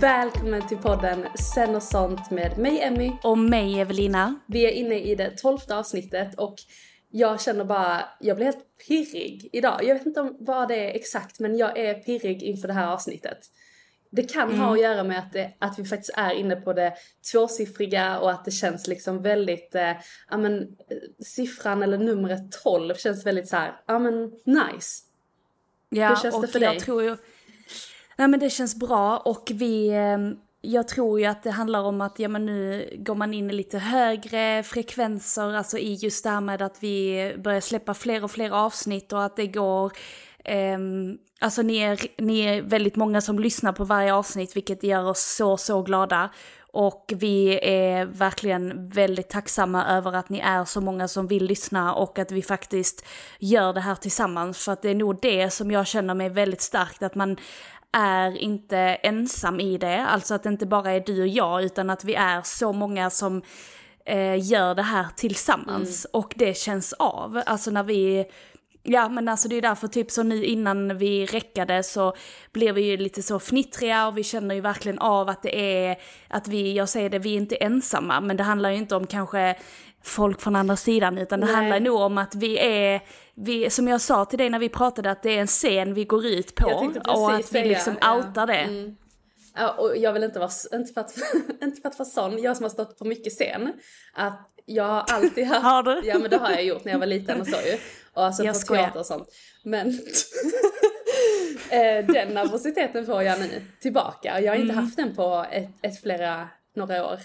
Välkommen till podden Sen och sånt med mig Emmy. Och mig Evelina. Vi är inne i det tolfte avsnittet och jag känner bara, jag blir helt pirrig idag. Jag vet inte om vad det är exakt men jag är pirrig inför det här avsnittet. Det kan Mm. ha att göra med att, det, att vi faktiskt är inne på det tvåsiffriga och att det känns liksom väldigt, eh, ja men eh, siffran eller numret 12 känns väldigt så här, ja men nice. Ja, Hur känns och det för jag dig? Tror ju, nej men det känns bra och vi, ehm, jag tror ju att det handlar om att ja men nu går man in i lite högre frekvenser, alltså i just det här med att vi börjar släppa fler och fler avsnitt och att det går Um, alltså ni är, ni är väldigt många som lyssnar på varje avsnitt vilket gör oss så, så glada. Och vi är verkligen väldigt tacksamma över att ni är så många som vill lyssna och att vi faktiskt gör det här tillsammans. För att det är nog det som jag känner mig väldigt starkt, att man är inte ensam i det. Alltså att det inte bara är du och jag, utan att vi är så många som eh, gör det här tillsammans. Och det känns av. Alltså när vi Ja men alltså det är därför typ så nu innan vi räckade så blev vi ju lite så fnittriga och vi känner ju verkligen av att det är, att vi, jag säger det, vi är inte ensamma men det handlar ju inte om kanske folk från andra sidan utan det Nej. handlar nog om att vi är, vi, som jag sa till dig när vi pratade att det är en scen vi går ut på och att vi liksom ja. outar det. Mm. Ja, och jag vill inte vara, inte för, att, inte för att vara sån, jag som har stått på mycket scen, att jag har alltid haft... Har du? Ja men det har jag gjort när jag var liten och så ju. Och alltså Jag på skojar. teater och sånt. Men eh, den nervositeten får jag nu tillbaka. Jag har inte Mm. haft den på ett, ett flera, några år.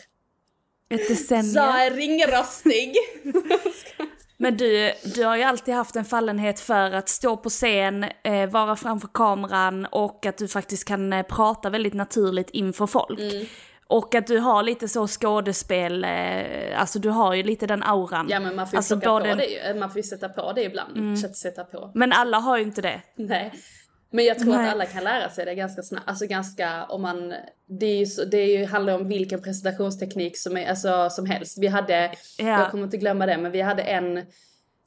Ett Så decennium. är ringrostig! Men du, du har ju alltid haft en fallenhet för att stå på scen, eh, vara framför kameran och att du faktiskt kan eh, prata väldigt naturligt inför folk. Mm. Och att du har lite så skådespel, eh, alltså du har ju lite den auran. Ja men man får ju alltså både- på det. Man får ju sätta på det ibland. Mm. Sätta på. Men alla har ju inte det. Nej. Men jag tror Nej. att alla kan lära sig det ganska snabbt. Alltså ganska om man... Det, är ju så, det är ju, handlar om vilken presentationsteknik som, är, alltså, som helst. Vi hade, Ja. jag kommer inte glömma det, men vi hade en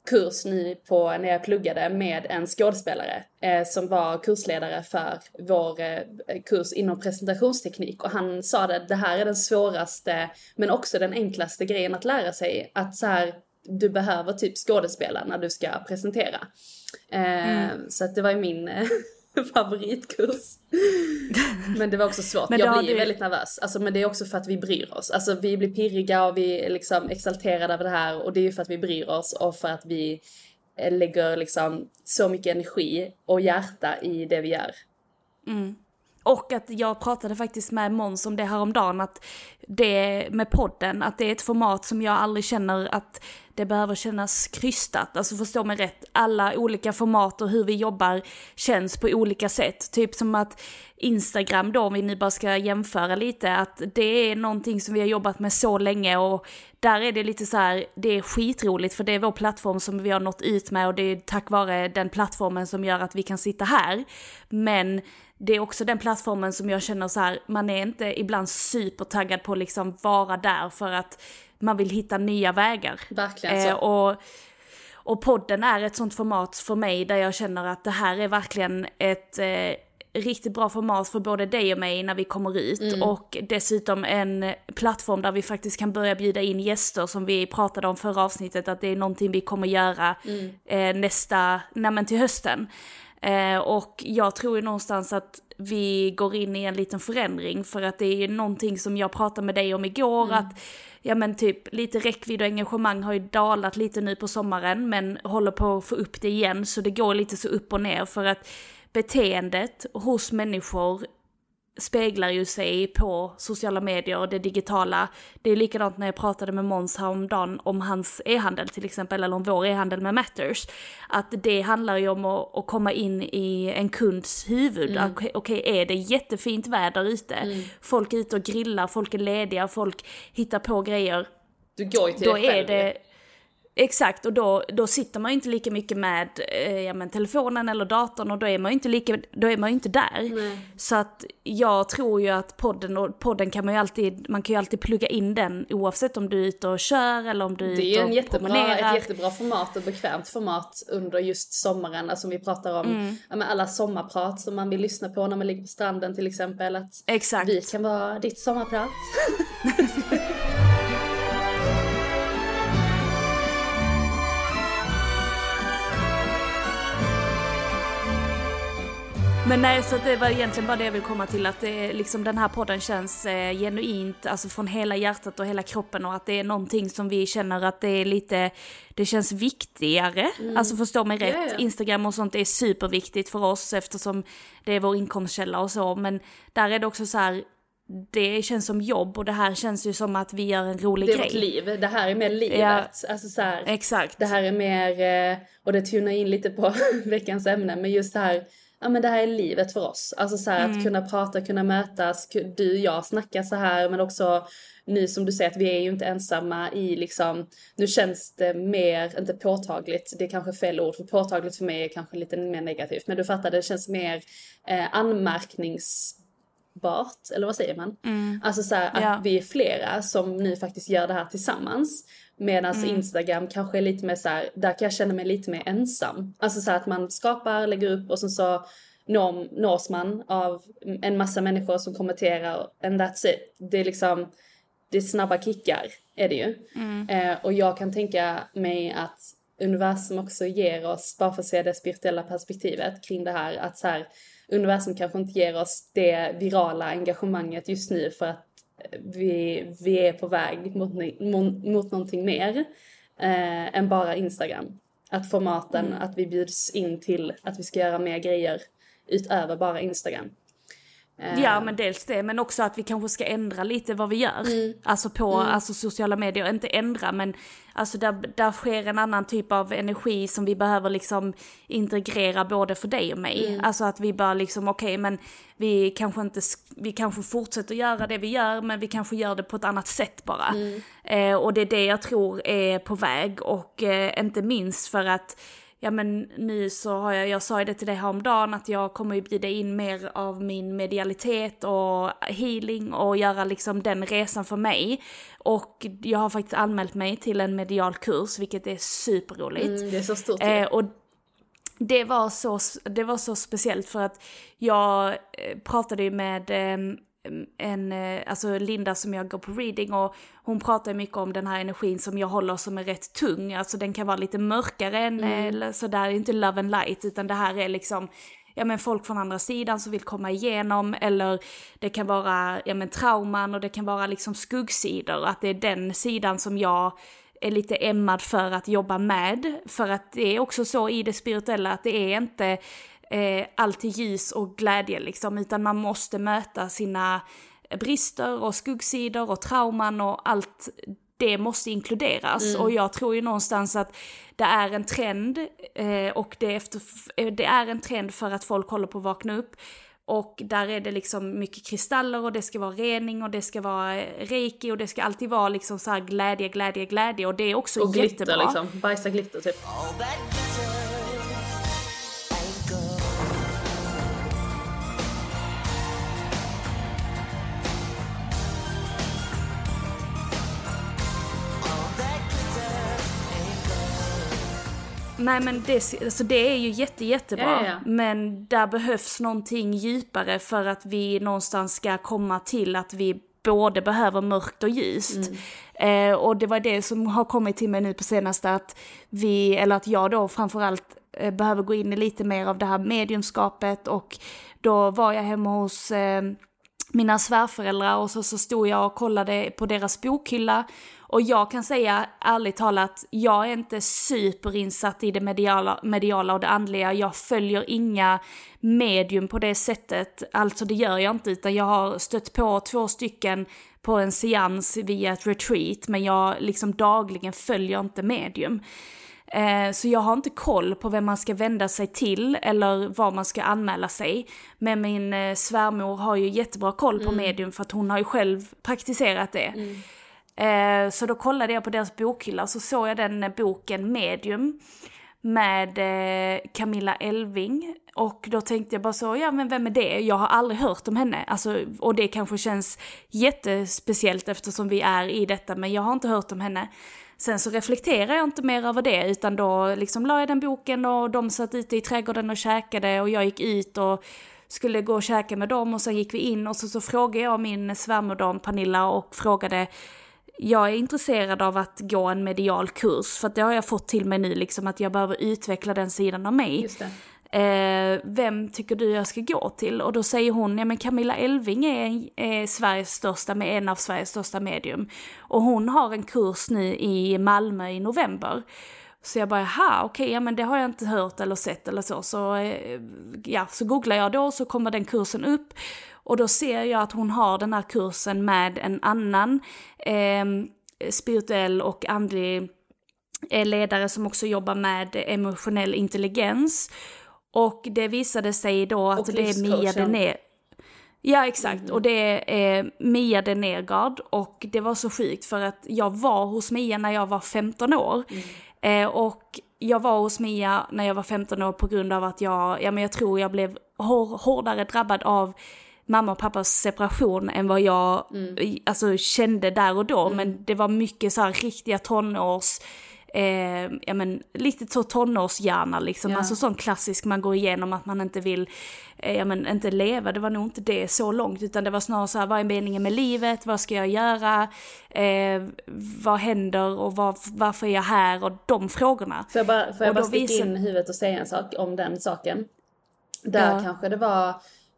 kurs nu på, när jag pluggade med en skådespelare eh, som var kursledare för vår eh, kurs inom presentationsteknik och han sa det, det här är den svåraste men också den enklaste grejen att lära sig. Att så här, du behöver typ skådespela när du ska presentera. Eh, Så att det var ju min eh, favoritkurs. Men det var också svårt. Men jag blir ju du- väldigt nervös. Alltså, men det är också för att vi bryr oss. Alltså vi blir pirriga och vi är liksom exalterade över det här. Och det är ju för att vi bryr oss och för att vi eh, lägger liksom så mycket energi och hjärta i det vi gör och att jag pratade faktiskt med Måns om det här om dagen att det med podden, att det är ett format som jag aldrig känner att det behöver kännas krystat. Alltså förstå mig rätt, alla olika format och hur vi jobbar känns på olika sätt. Typ som att Instagram då, om vi nu bara ska jämföra lite, att det är någonting som vi har jobbat med så länge och där är det lite så här, det är skitroligt för det är vår plattform som vi har nått ut med och det är tack vare den plattformen som gör att vi kan sitta här. Men det är också den plattformen som jag känner så här, man är inte ibland supertaggad på att liksom vara där för att man vill hitta nya vägar. Verkligen så. Eh, och, och podden är ett sånt format för mig där jag känner att det här är verkligen ett eh, riktigt bra format för både dig och mig när vi kommer ut Mm. och dessutom en plattform där vi faktiskt kan börja bjuda in gäster som vi pratade om förra avsnittet att det är någonting vi kommer göra Mm. eh, nästa, nej men till hösten. Eh, och jag tror ju någonstans att vi går in i en liten förändring för att det är ju någonting som jag pratade med dig om igår Mm. att ja men typ lite räckvidd och engagemang har ju dalat lite nu på sommaren men håller på att få upp det igen så det går lite så upp och ner för att beteendet hos människor speglar ju sig på sociala medier och det digitala. Det är likadant när jag pratade med Måns häromdagen om hans e-handel till exempel, eller om vår e-handel med Matters. Att det handlar ju om att, att komma in i en kunds huvud. Mm. Okej, okej, är det jättefint väder ute? Folk är ute och grillar, folk är lediga, folk hittar på grejer. Du går ju till Då dig är själv. det... Exakt, och då, då sitter man ju inte lika mycket med eh, ja, men telefonen eller datorn och då är man ju inte, lika, då är man inte där. Så att jag tror ju att podden, och podden kan man ju alltid, man kan ju alltid plugga in den oavsett om du är ute och kör eller om du är Det är ju ute en och jättebra, promenerar. ett jättebra format och bekvämt format under just sommaren. Alltså vi pratar om Mm. ja, alla sommarprat som man vill lyssna på när man ligger på stranden till exempel. Att Exakt. vi kan vara ditt sommarprat. Men nej, så det var egentligen bara det jag vill komma till, att det, liksom den här podden känns eh, genuint, alltså från hela hjärtat och hela kroppen och att det är någonting som vi känner att det är lite, det känns viktigare. Alltså förstå mig rätt, ja. Instagram och sånt är superviktigt för oss eftersom det är vår inkomstkälla och så, men där är det också så här, det känns som jobb och det här känns ju som att vi gör en rolig Det är grej. vårt liv, det här är mer livet. Ja. Alltså så här, Exakt. Det här är mer, eh, och det tunar in lite på veckans ämne, men just det här, ja men det här är livet för oss. Alltså så här Mm. att kunna prata, kunna mötas, du och jag snackar så här, men också nu som du säger att vi är ju inte ensamma i liksom, nu känns det mer, inte påtagligt, det är kanske fel ord, för påtagligt för mig är kanske lite mer negativt, men du fattar, det känns mer eh, anmärknings bart, eller vad säger man? Alltså så här, att Ja. vi är flera som nu faktiskt gör det här tillsammans. Medan Instagram kanske är lite mer så här, där kan jag känna mig lite mer ensam. Alltså så här att man skapar, lägger upp och sen så når, nås man av en massa människor som kommenterar and that's it. Det är liksom, det är snabba kickar är det ju. Eh, och jag kan tänka mig att universum också ger oss, bara för att se det spirituella perspektivet kring det här, att så här, universum kanske inte ger oss det virala engagemanget just nu för att vi, vi är på väg mot, mot, någonting mer eh, än bara Instagram. Att formaten, att vi bjuds in till att vi ska göra mer grejer utöver bara Instagram. Eh, Ja men dels det, men också att vi kanske ska ändra lite vad vi gör. Mm. Alltså på alltså sociala medier, inte ändra men alltså där, där sker en annan typ av energi som vi behöver liksom integrera både för dig och mig. Mm. Alltså att vi bara liksom okej men vi kanske inte, vi kanske fortsätter göra det vi gör men vi kanske gör det på ett annat sätt bara. Mm. Eh, och det är det jag tror är på väg och eh, inte minst för att Ja men nu så har jag, jag sa ju det till dig häromdagen att jag kommer ju bjuda in mer av min medialitet och healing och göra liksom den resan för mig. Och jag har faktiskt anmält mig till en medial kurs vilket är superroligt. Mm, det är så stort. Eh, och det var, så, det var så speciellt för att jag eh, pratade ju med eh, en, eh, alltså Linda som jag går på reading och hon pratar mycket om den här energin som jag håller som är rätt tung. Alltså den kan vara lite mörkare än mm. sådär, inte love and light utan det här är liksom ja men folk från andra sidan som vill komma igenom eller det kan vara ja men trauman och det kan vara liksom skuggsidor att det är den sidan som jag är lite ämmad för att jobba med. För att det är också så i det spirituella att det är inte eh, alltid ljus och glädje liksom, utan man måste möta sina brister och skuggsidor och trauman och allt det måste inkluderas. Mm. Och jag tror ju någonstans att det är en trend eh, och det, efter, eh, det är en trend för att folk håller på att vakna upp. Och där är det liksom mycket kristaller och det ska vara rening och det ska vara eh, reiki och det ska alltid vara liksom så glädje, glädje, glädje och det är också och jättebra. Och glitter liksom, bajsa glitter typ. Nej men det, alltså det är ju jätte, jättebra. Ja, ja. Men där behövs någonting djupare för att vi någonstans ska komma till att vi både behöver mörkt och ljust. Mm. Eh, och det var det som har kommit till mig nu på senaste att vi, eller att jag då framförallt eh, behöver gå in i lite mer av det här mediumskapet och då var jag hemma hos eh, mina svärföräldrar och så, så stod jag och kollade på deras bokhylla och jag kan säga ärligt talat, jag är inte superinsatt i det mediala, mediala och det andliga. Jag följer inga medium på det sättet, alltså det gör jag inte, utan jag har stött på två stycken på en seans via ett retreat, men jag liksom dagligen följer inte medium. Eh, så jag har inte koll på vem man ska vända sig till eller var man ska anmäla sig. Men min eh, svärmor har ju jättebra koll på mm. medium för att hon har ju själv praktiserat det. Mm. Eh, så då kollade jag på deras bokhylla så såg jag den boken Medium med Camilla Elving. Och då tänkte jag bara så, ja men vem är det? Jag har aldrig hört om henne. Alltså, och det kanske känns jättespeciellt eftersom vi är i detta, men jag har inte hört om henne. Sen så reflekterade jag inte mer över det, utan då liksom la jag den boken och de satt ute i trädgården och käkade och jag gick ut och skulle gå och käka med dem och sen gick vi in och så, så frågade jag min svärmor Pernilla och frågade jag är intresserad av att gå en medial kurs för att det har jag fått till mig nu liksom att jag behöver utveckla den sidan av mig. Eh, vem tycker du jag ska gå till? Och då säger hon, ja men Camilla Elving är, är Sveriges största, med en av Sveriges största medium. Och hon har en kurs nu i Malmö i november. Så jag bara, jaha, okej, okay, ja men det har jag inte hört eller sett eller så. Så, eh, ja, så googlar jag då så kommer den kursen upp. Och då ser jag att hon har den här kursen med en annan eh, spirituell och andlig eh, ledare som också jobbar med emotionell intelligens. Och det visade sig då att det är Mia Dener. Ja exakt, mm. och det är Mia Denergard och det var så sjukt för att jag var hos Mia när jag var 15 år. Mm. Eh, och jag var hos Mia när jag var 15 år på grund av att jag, ja men jag tror jag blev hårdare drabbad av mamma och pappas separation än vad jag mm. alltså, kände där och då. Mm. Men det var mycket så här riktiga tonårs, eh, ja men lite så tonårshjärna liksom. Ja. Alltså sån klassisk man går igenom att man inte vill, eh, ja men inte leva, det var nog inte det så långt. Utan det var snarare så här, vad är meningen med livet, vad ska jag göra, eh, vad händer och var, varför är jag här och de frågorna. Får jag bara, får jag bara sticka visar... in huvudet och säga en sak om den saken? Där ja. kanske det var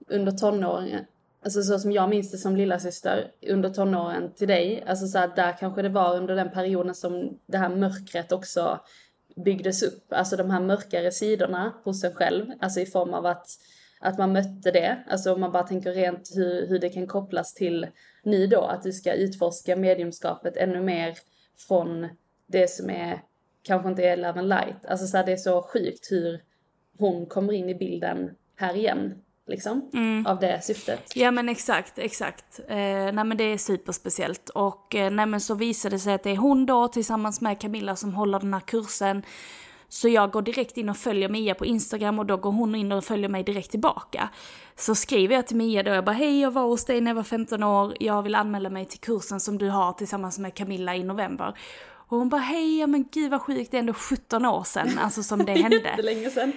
under tonåren, alltså så som jag minns det som lilla syster under tonåren till dig, alltså så att där kanske det var under den perioden som det här mörkret också byggdes upp, alltså de här mörkare sidorna hos en själv, alltså i form av att, att man mötte det, alltså om man bara tänker rent hur, hur det kan kopplas till ni då, att du ska utforska mediumskapet ännu mer från det som är, kanske inte är Love and Light, alltså så här, det är så sjukt hur hon kommer in i bilden här igen liksom, mm. av det syftet. Ja men exakt, exakt. Eh, nej men det är superspeciellt. Och eh, nej men så visade det sig att det är hon då tillsammans med Camilla som håller den här kursen. Så jag går direkt in och följer Mia på Instagram och då går hon in och följer mig direkt tillbaka. Så skriver jag till Mia då, jag bara hej jag var hos dig när jag var 15 år, jag vill anmäla mig till kursen som du har tillsammans med Camilla i november. Och hon bara hej, men gud vad sjukt, det är ändå 17 år sedan, alltså som det hände. Jättelänge sedan.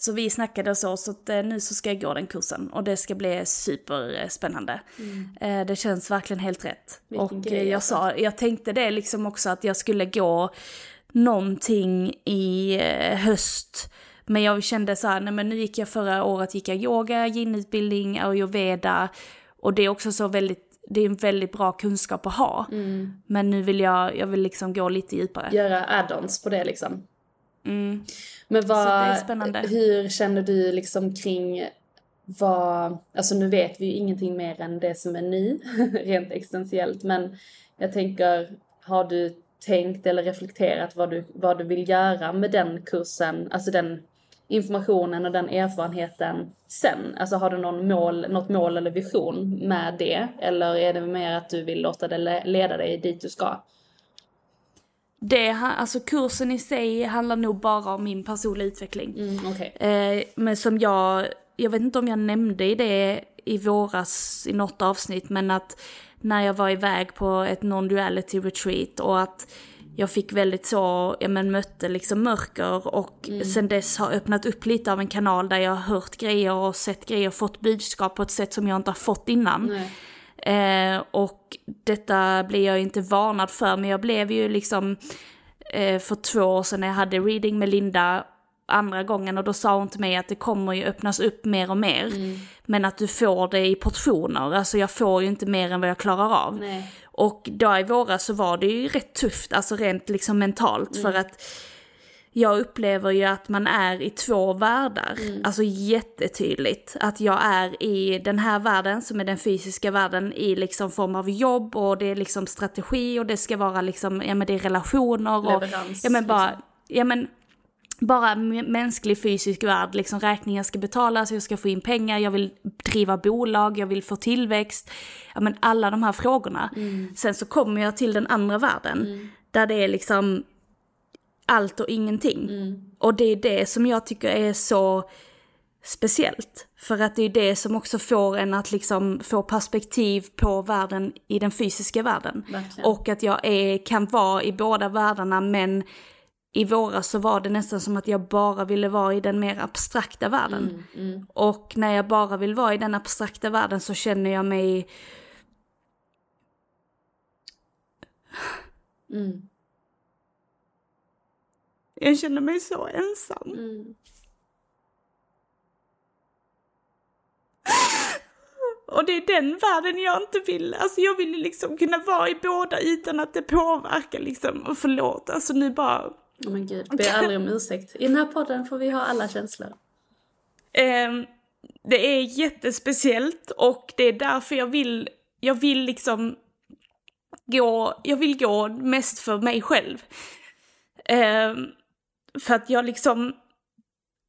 Så vi snackade så, så att eh, nu så ska jag gå den kursen och det ska bli superspännande. Mm. Eh, det känns verkligen helt rätt. Vilken och grej, jag alltså. sa, jag tänkte det liksom också att jag skulle gå någonting i eh, höst. Men jag kände så här, nej men nu gick jag förra året gick jag yoga, yin-utbildning, ayurveda. Och det är också så väldigt det är en väldigt bra kunskap att ha. Mm. Men nu vill jag, jag vill liksom gå lite djupare. Göra add-ons på det liksom. Men Så vad, hur känner du liksom kring vad, alltså nu vet vi ju ingenting mer än det som är nu, rent existentiellt, men jag tänker, har du tänkt eller reflekterat vad du, vad du vill göra med den kursen, alltså den informationen och den erfarenheten sen? Alltså har du någon mål, något mål eller vision med det? Eller är det mer att du vill låta det le- leda dig dit du ska? Det, alltså kursen i sig handlar nog bara om min personliga utveckling. Mm, Okej. Eh, men som jag, jag vet inte om jag nämnde i det i våras i något avsnitt, men att när jag var iväg på ett non-duality retreat och att jag fick väldigt så, ja men mötte liksom mörker och sen dess har öppnat upp lite av en kanal där jag har hört grejer och sett grejer, fått budskap på ett sätt som jag inte har fått innan. Nej. Eh, och detta blev jag inte varnad för, men jag blev ju liksom eh, för två år sedan när jag hade reading med Linda andra gången och då sa hon till mig att det kommer ju öppnas upp mer och mer. Men att du får det i portioner, alltså jag får ju inte mer än vad jag klarar av. Nej. Och då i våras så var det ju rätt tufft, alltså rent liksom mentalt för att jag upplever ju att man är i två världar, alltså jättetydligt. Att jag är i den här världen som är den fysiska världen i liksom form av jobb och det är liksom strategi och det ska vara liksom, ja men det är relationer och Leverans, ja men bara, liksom. ja men bara mänsklig fysisk värld, liksom räkningar ska betalas, jag ska få in pengar, jag vill driva bolag, jag vill få tillväxt. Ja men alla de här frågorna. Sen så kommer jag till den andra världen, där det är liksom allt och ingenting. Och det är det som jag tycker är så speciellt. För att det är det som också får en att liksom få perspektiv på världen i den fysiska världen. Verkligen. Och att jag är, kan vara i båda världarna men i våras så var det nästan som att jag bara ville vara i den mer abstrakta världen. Och när jag bara vill vara i den abstrakta världen så känner jag mig Mm. Jag känner mig så ensam. Och det är den världen jag inte vill, alltså jag vill liksom kunna vara i båda utan att det påverkar liksom, och förlåt, alltså nu bara, Oh men gud, be aldrig om ursäkt. I den här podden får vi ha alla känslor. Ehm, det är jättespeciellt och det är därför jag vill, jag vill liksom gå, jag vill gå mest för mig själv. Ehm, för att jag liksom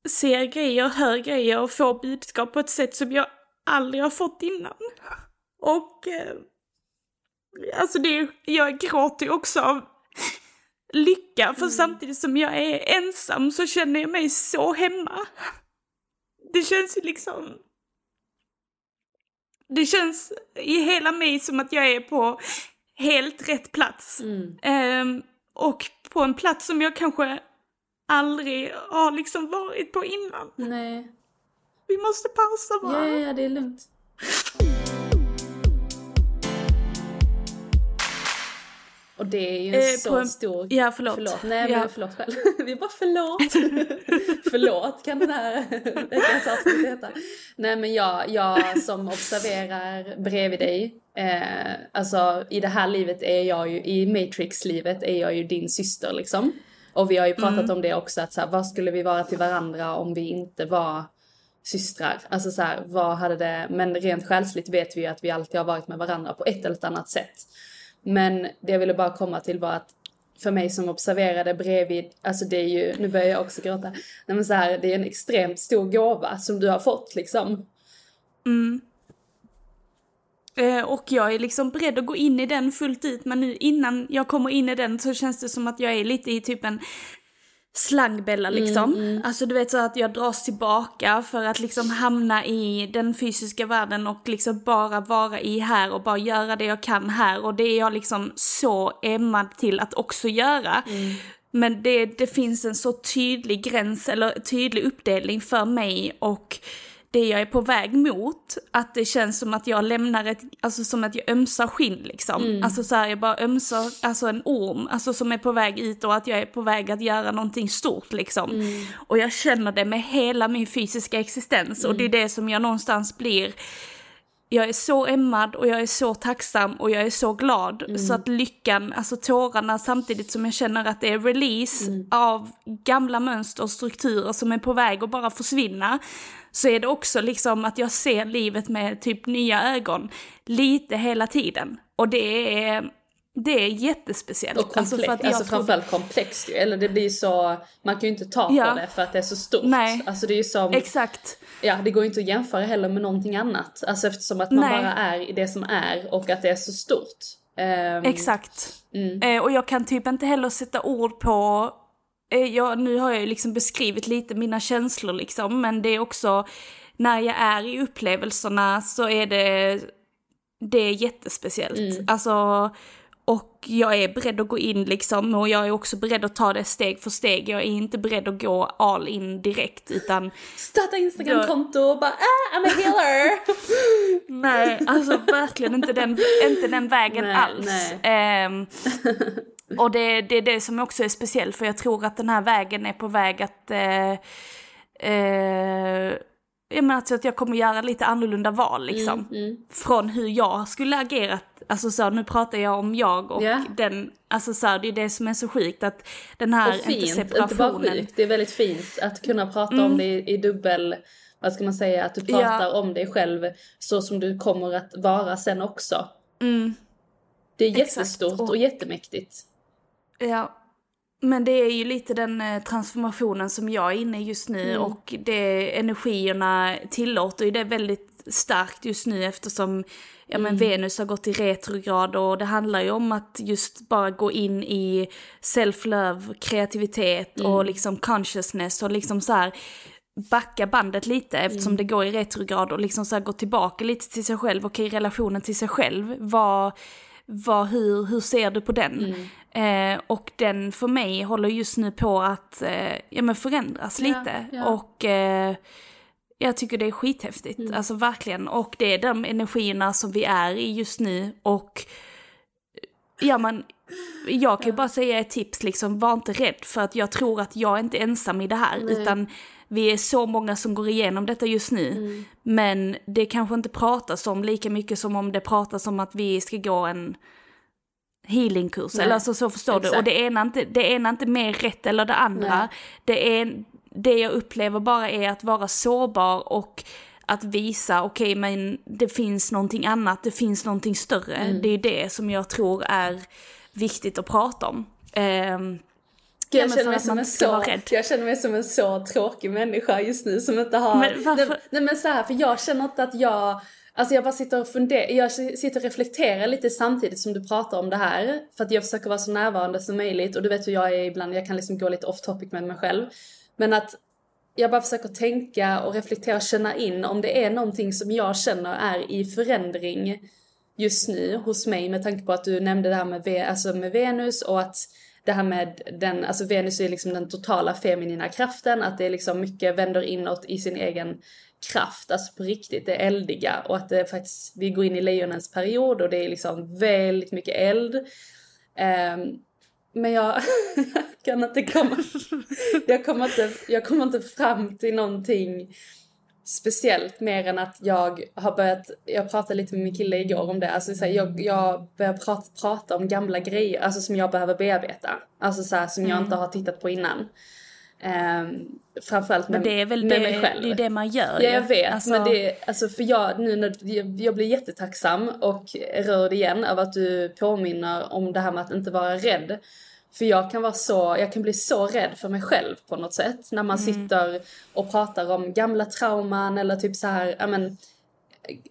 ser grejer, hör grejer och får budskap på ett sätt som jag aldrig har fått innan. Och eh, alltså det, jag gråter också av lycka, för samtidigt som jag är ensam så känner jag mig så hemma. Det känns ju liksom... Det känns i hela mig som att jag är på helt rätt plats. Ehm, och på en plats som jag kanske aldrig har liksom varit på innan. Nej. Vi måste pausa bara. Ja, ja, det är lugnt. Och det är ju en Eh, så en- stor... Ja, förlåt. Förlåt, nej Ja. men förlåt själv. Vi bara förlåt. förlåt kan den här veckans avsnitt heta. Nej men jag, jag som observerar bredvid dig. Eh, alltså i det här livet är jag ju, i Matrix-livet är jag ju din syster liksom. Och vi har ju pratat om det också att så här, vad skulle vi vara till varandra om vi inte var systrar. Alltså så här, vad hade det, men rent själsligt vet vi ju att vi alltid har varit med varandra på ett eller annat sätt. Men det jag ville bara komma till var att för mig som observerade bredvid, alltså det är ju, nu börjar jag också gråta, nej men så här, det är en extremt stor gåva som du har fått liksom. Eh, och jag är liksom beredd att gå in i den fullt ut, men nu innan jag kommer in i den så känns det som att jag är lite i typ en slangbella liksom. Alltså du vet så att jag dras tillbaka för att liksom hamna i den fysiska världen och liksom bara vara i här och bara göra det jag kan här och det är jag liksom så ämnad till att också göra. Men det, det finns en så tydlig gräns eller tydlig uppdelning för mig och det jag är på väg mot, att det känns som att jag lämnar ett, alltså som att jag ömsar skinn liksom. Alltså så här, jag bara ömsar, alltså en orm, alltså som är på väg ut och att jag är på väg att göra någonting stort liksom. Och jag känner det med hela min fysiska existens och det är det som jag någonstans blir jag är så ämmad och jag är så tacksam och jag är så glad. Mm. Så att lyckan, alltså tårarna samtidigt som jag känner att det är release Mm. av gamla mönster och strukturer som är på väg att bara försvinna. Så är det också liksom att jag ser livet med typ nya ögon. Lite hela tiden. Och det är, det är jättespeciellt. Och komplext, för alltså, att tror- framförallt komplext ju. Eller det blir så, man kan ju inte ta Ja. på det för att det är så stort. Nej. Alltså det är ju som, Exakt. ja det går ju inte att jämföra heller med någonting annat. Alltså eftersom att man Nej. bara är i det som är och att det är så stort. Ehm, Exakt. Mm. Eh, och jag kan typ inte heller sätta ord på, eh, jag, nu har jag ju liksom beskrivit lite mina känslor liksom, men det är också när jag är i upplevelserna så är det, det är jättespeciellt. Mm. Alltså, och jag är beredd att gå in liksom och jag är också beredd att ta det steg för steg. Jag är inte beredd att gå all in direkt utan Starta Instagramkonto och bara ah, I'm a healer! Nej, alltså verkligen inte den, inte den vägen Nej, alls. nej. Ehm, och det, det är det som också är speciellt för jag tror att den här vägen är på väg att... Eh, eh, jag menar alltså att jag kommer göra lite annorlunda val liksom. Mm, Från hur jag skulle agerat. Alltså så nu pratar jag om jag och Ja. den, alltså så det är det som är så sjukt att den här Och fint, inte inte bara separationen. sjukt. Det är väldigt fint att kunna prata om det i, i dubbel, vad ska man säga, att du pratar Ja. om dig själv så som du kommer att vara sen också. Mm. Det är Exakt. jättestort och, Och- jättemäktigt. Ja. Men det är ju lite den eh, transformationen som jag är inne i just nu Mm. och det, energierna tillåter ju det väldigt starkt just nu eftersom ja, men Mm. Venus har gått i retrograd och det handlar ju om att just bara gå in i self-love, kreativitet Mm. och liksom consciousness och liksom så här backa bandet lite eftersom Mm. det går i retrograd och liksom så här gå tillbaka lite till sig själv, okej relationen till sig själv, vad, vad, hur, hur ser du på den? Mm. Eh, och den för mig håller just nu på att eh, ja, men förändras Ja, lite. ja. Och eh, jag tycker det är skithäftigt, Mm. alltså verkligen. Och det är de energierna som vi är i just nu och ja man, jag kan ju bara säga ett tips liksom, var inte rädd för att jag tror att jag är inte ensam i det här utan vi är så många som går igenom detta just nu. Mm. Men det kanske inte pratas om lika mycket som om det pratas om att vi ska gå en healingkurs. Nej, Eller alltså så förstår du. exakt. Och det ena, inte, det ena inte mer rätt eller det andra. Nej. Det, är, det jag upplever bara är att vara sårbar och att visa, okej men det finns någonting annat, det finns någonting större. Mm. Det är det som jag tror är viktigt att prata om. Ehm, Jag, Ja, men känner mig som en så, jag känner mig som en så tråkig människa just nu som inte har... Men varför- Nej, nej men så här, för jag känner inte att jag... Alltså jag bara sitter och funderar, jag sitter och reflekterar lite samtidigt som du pratar om det här. För att jag försöker vara så närvarande som möjligt och du vet hur jag är ibland, jag kan liksom gå lite off topic med mig själv. Men att jag bara försöker tänka och reflektera och känna in om det är någonting som jag känner är i förändring just nu hos mig med tanke på att du nämnde det här med, Ve- alltså med Venus och att det här med den, alltså Venus är liksom den totala feminina kraften, att det är liksom mycket vänder inåt i sin egen kraft, alltså på riktigt, det eldiga och att det faktiskt, vi går in i lejonens period och det är liksom väldigt mycket eld. Ehm, men jag kan inte komma, jag kommer inte, jag kommer inte fram till någonting speciellt mer än att jag har börjat, jag pratade lite med min kille igår om det, alltså så här, jag, jag börjar prata, prata om gamla grejer, alltså som jag behöver bearbeta. Alltså så här, som jag inte har tittat på innan. Um, framförallt med, men det är väl det, mig själv. det, är det man gör Ja jag vet, Alltså, men det, alltså för jag nu när, jag, jag blir jättetacksam och rörd igen av att du påminner om det här med att inte vara rädd. För jag kan vara så, jag kan bli så rädd för mig själv på något sätt när man sitter och pratar om gamla trauman eller typ så här, ja men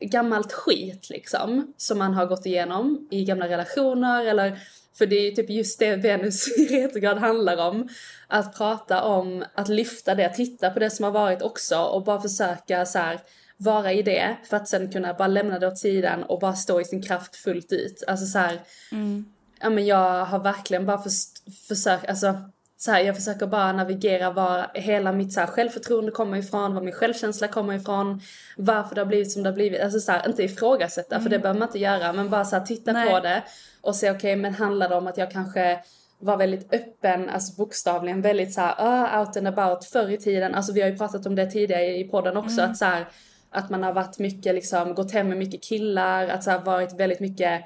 gammalt skit liksom som man har gått igenom i gamla relationer eller för det är ju typ just det Venus i retrograd handlar om. Att prata om, att lyfta det, titta på det som har varit också och bara försöka så här vara i det för att sen kunna bara lämna det åt sidan och bara stå i sin kraft fullt ut. Alltså så här, ja men jag har verkligen bara förs- försökt, alltså så här, jag försöker bara navigera var hela mitt så här, självförtroende kommer ifrån, var min självkänsla kommer ifrån, varför det har blivit som det har blivit. Alltså så här, inte ifrågasätta för det behöver man inte göra men bara så här, titta Nej. på det och se okej men handlar det om att jag kanske var väldigt öppen, alltså bokstavligen väldigt så här, ah, out and about förr i tiden. Alltså vi har ju pratat om det tidigare i podden också att så här, att man har varit mycket liksom, gått hem med mycket killar, att så här, varit väldigt mycket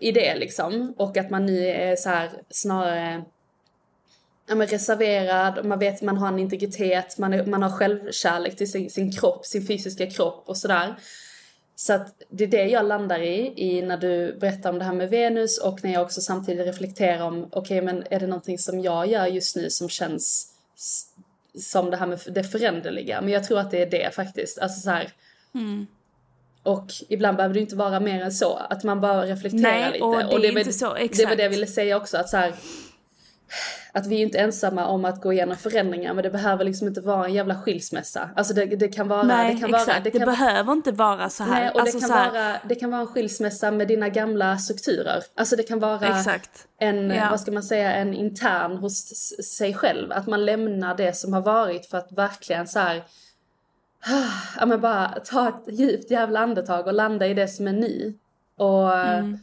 i det liksom. Och att man nu är så här snarare ja, men reserverad, och man vet att man har en integritet, man, är, man har självkärlek till sin, sin kropp, sin fysiska kropp och sådär. Så att det är det jag landar i, i när du berättar om det här med Venus och när jag också samtidigt reflekterar om, okej okay, men är det någonting som jag gör just nu som känns som det här med det föränderliga? Men jag tror att det är det faktiskt, alltså så här, mm. Och ibland behöver det inte vara mer än så, att man bara reflekterar Nej, lite. Och det, och det är inte så, exakt. Det var det jag ville säga också, att så här, att vi är inte ensamma om att gå igenom förändringar men det behöver liksom inte vara en jävla skilsmässa. Alltså det, det kan vara... Nej det kan exakt, vara, det, kan, det behöver inte vara så här. Nej och alltså det, kan här... vara, det kan vara en skilsmässa med dina gamla strukturer. Alltså det kan vara exakt. en, ja. vad ska man säga, en intern hos sig själv. Att man lämnar det som har varit för att verkligen så här, ja men bara ta ett djupt jävla andetag och landa i det som är nu. Och... Mm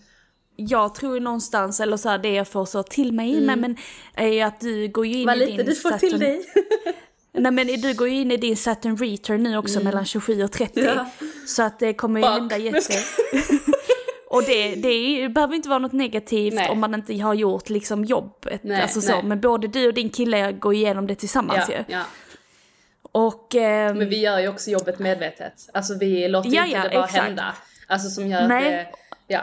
jag tror någonstans, eller så här, det jag får så till mig mm. nej, men är ju att du går ju in Vad i lite din du får Saturn... till dig. nej men du går ju in i din Saturn Return nu också mm. mellan 27 och 30. Ja. Så att det kommer ju hända jätte... och det, det behöver inte vara något negativt nej. om man inte har gjort liksom jobbet. Nej, alltså så. Men både du och din kille går igenom det tillsammans ja, ju. Ja. Och, eh... Men vi gör ju också jobbet medvetet. Alltså vi låter ja, inte det bara exakt. hända. Alltså som gör Nej. att det, ja.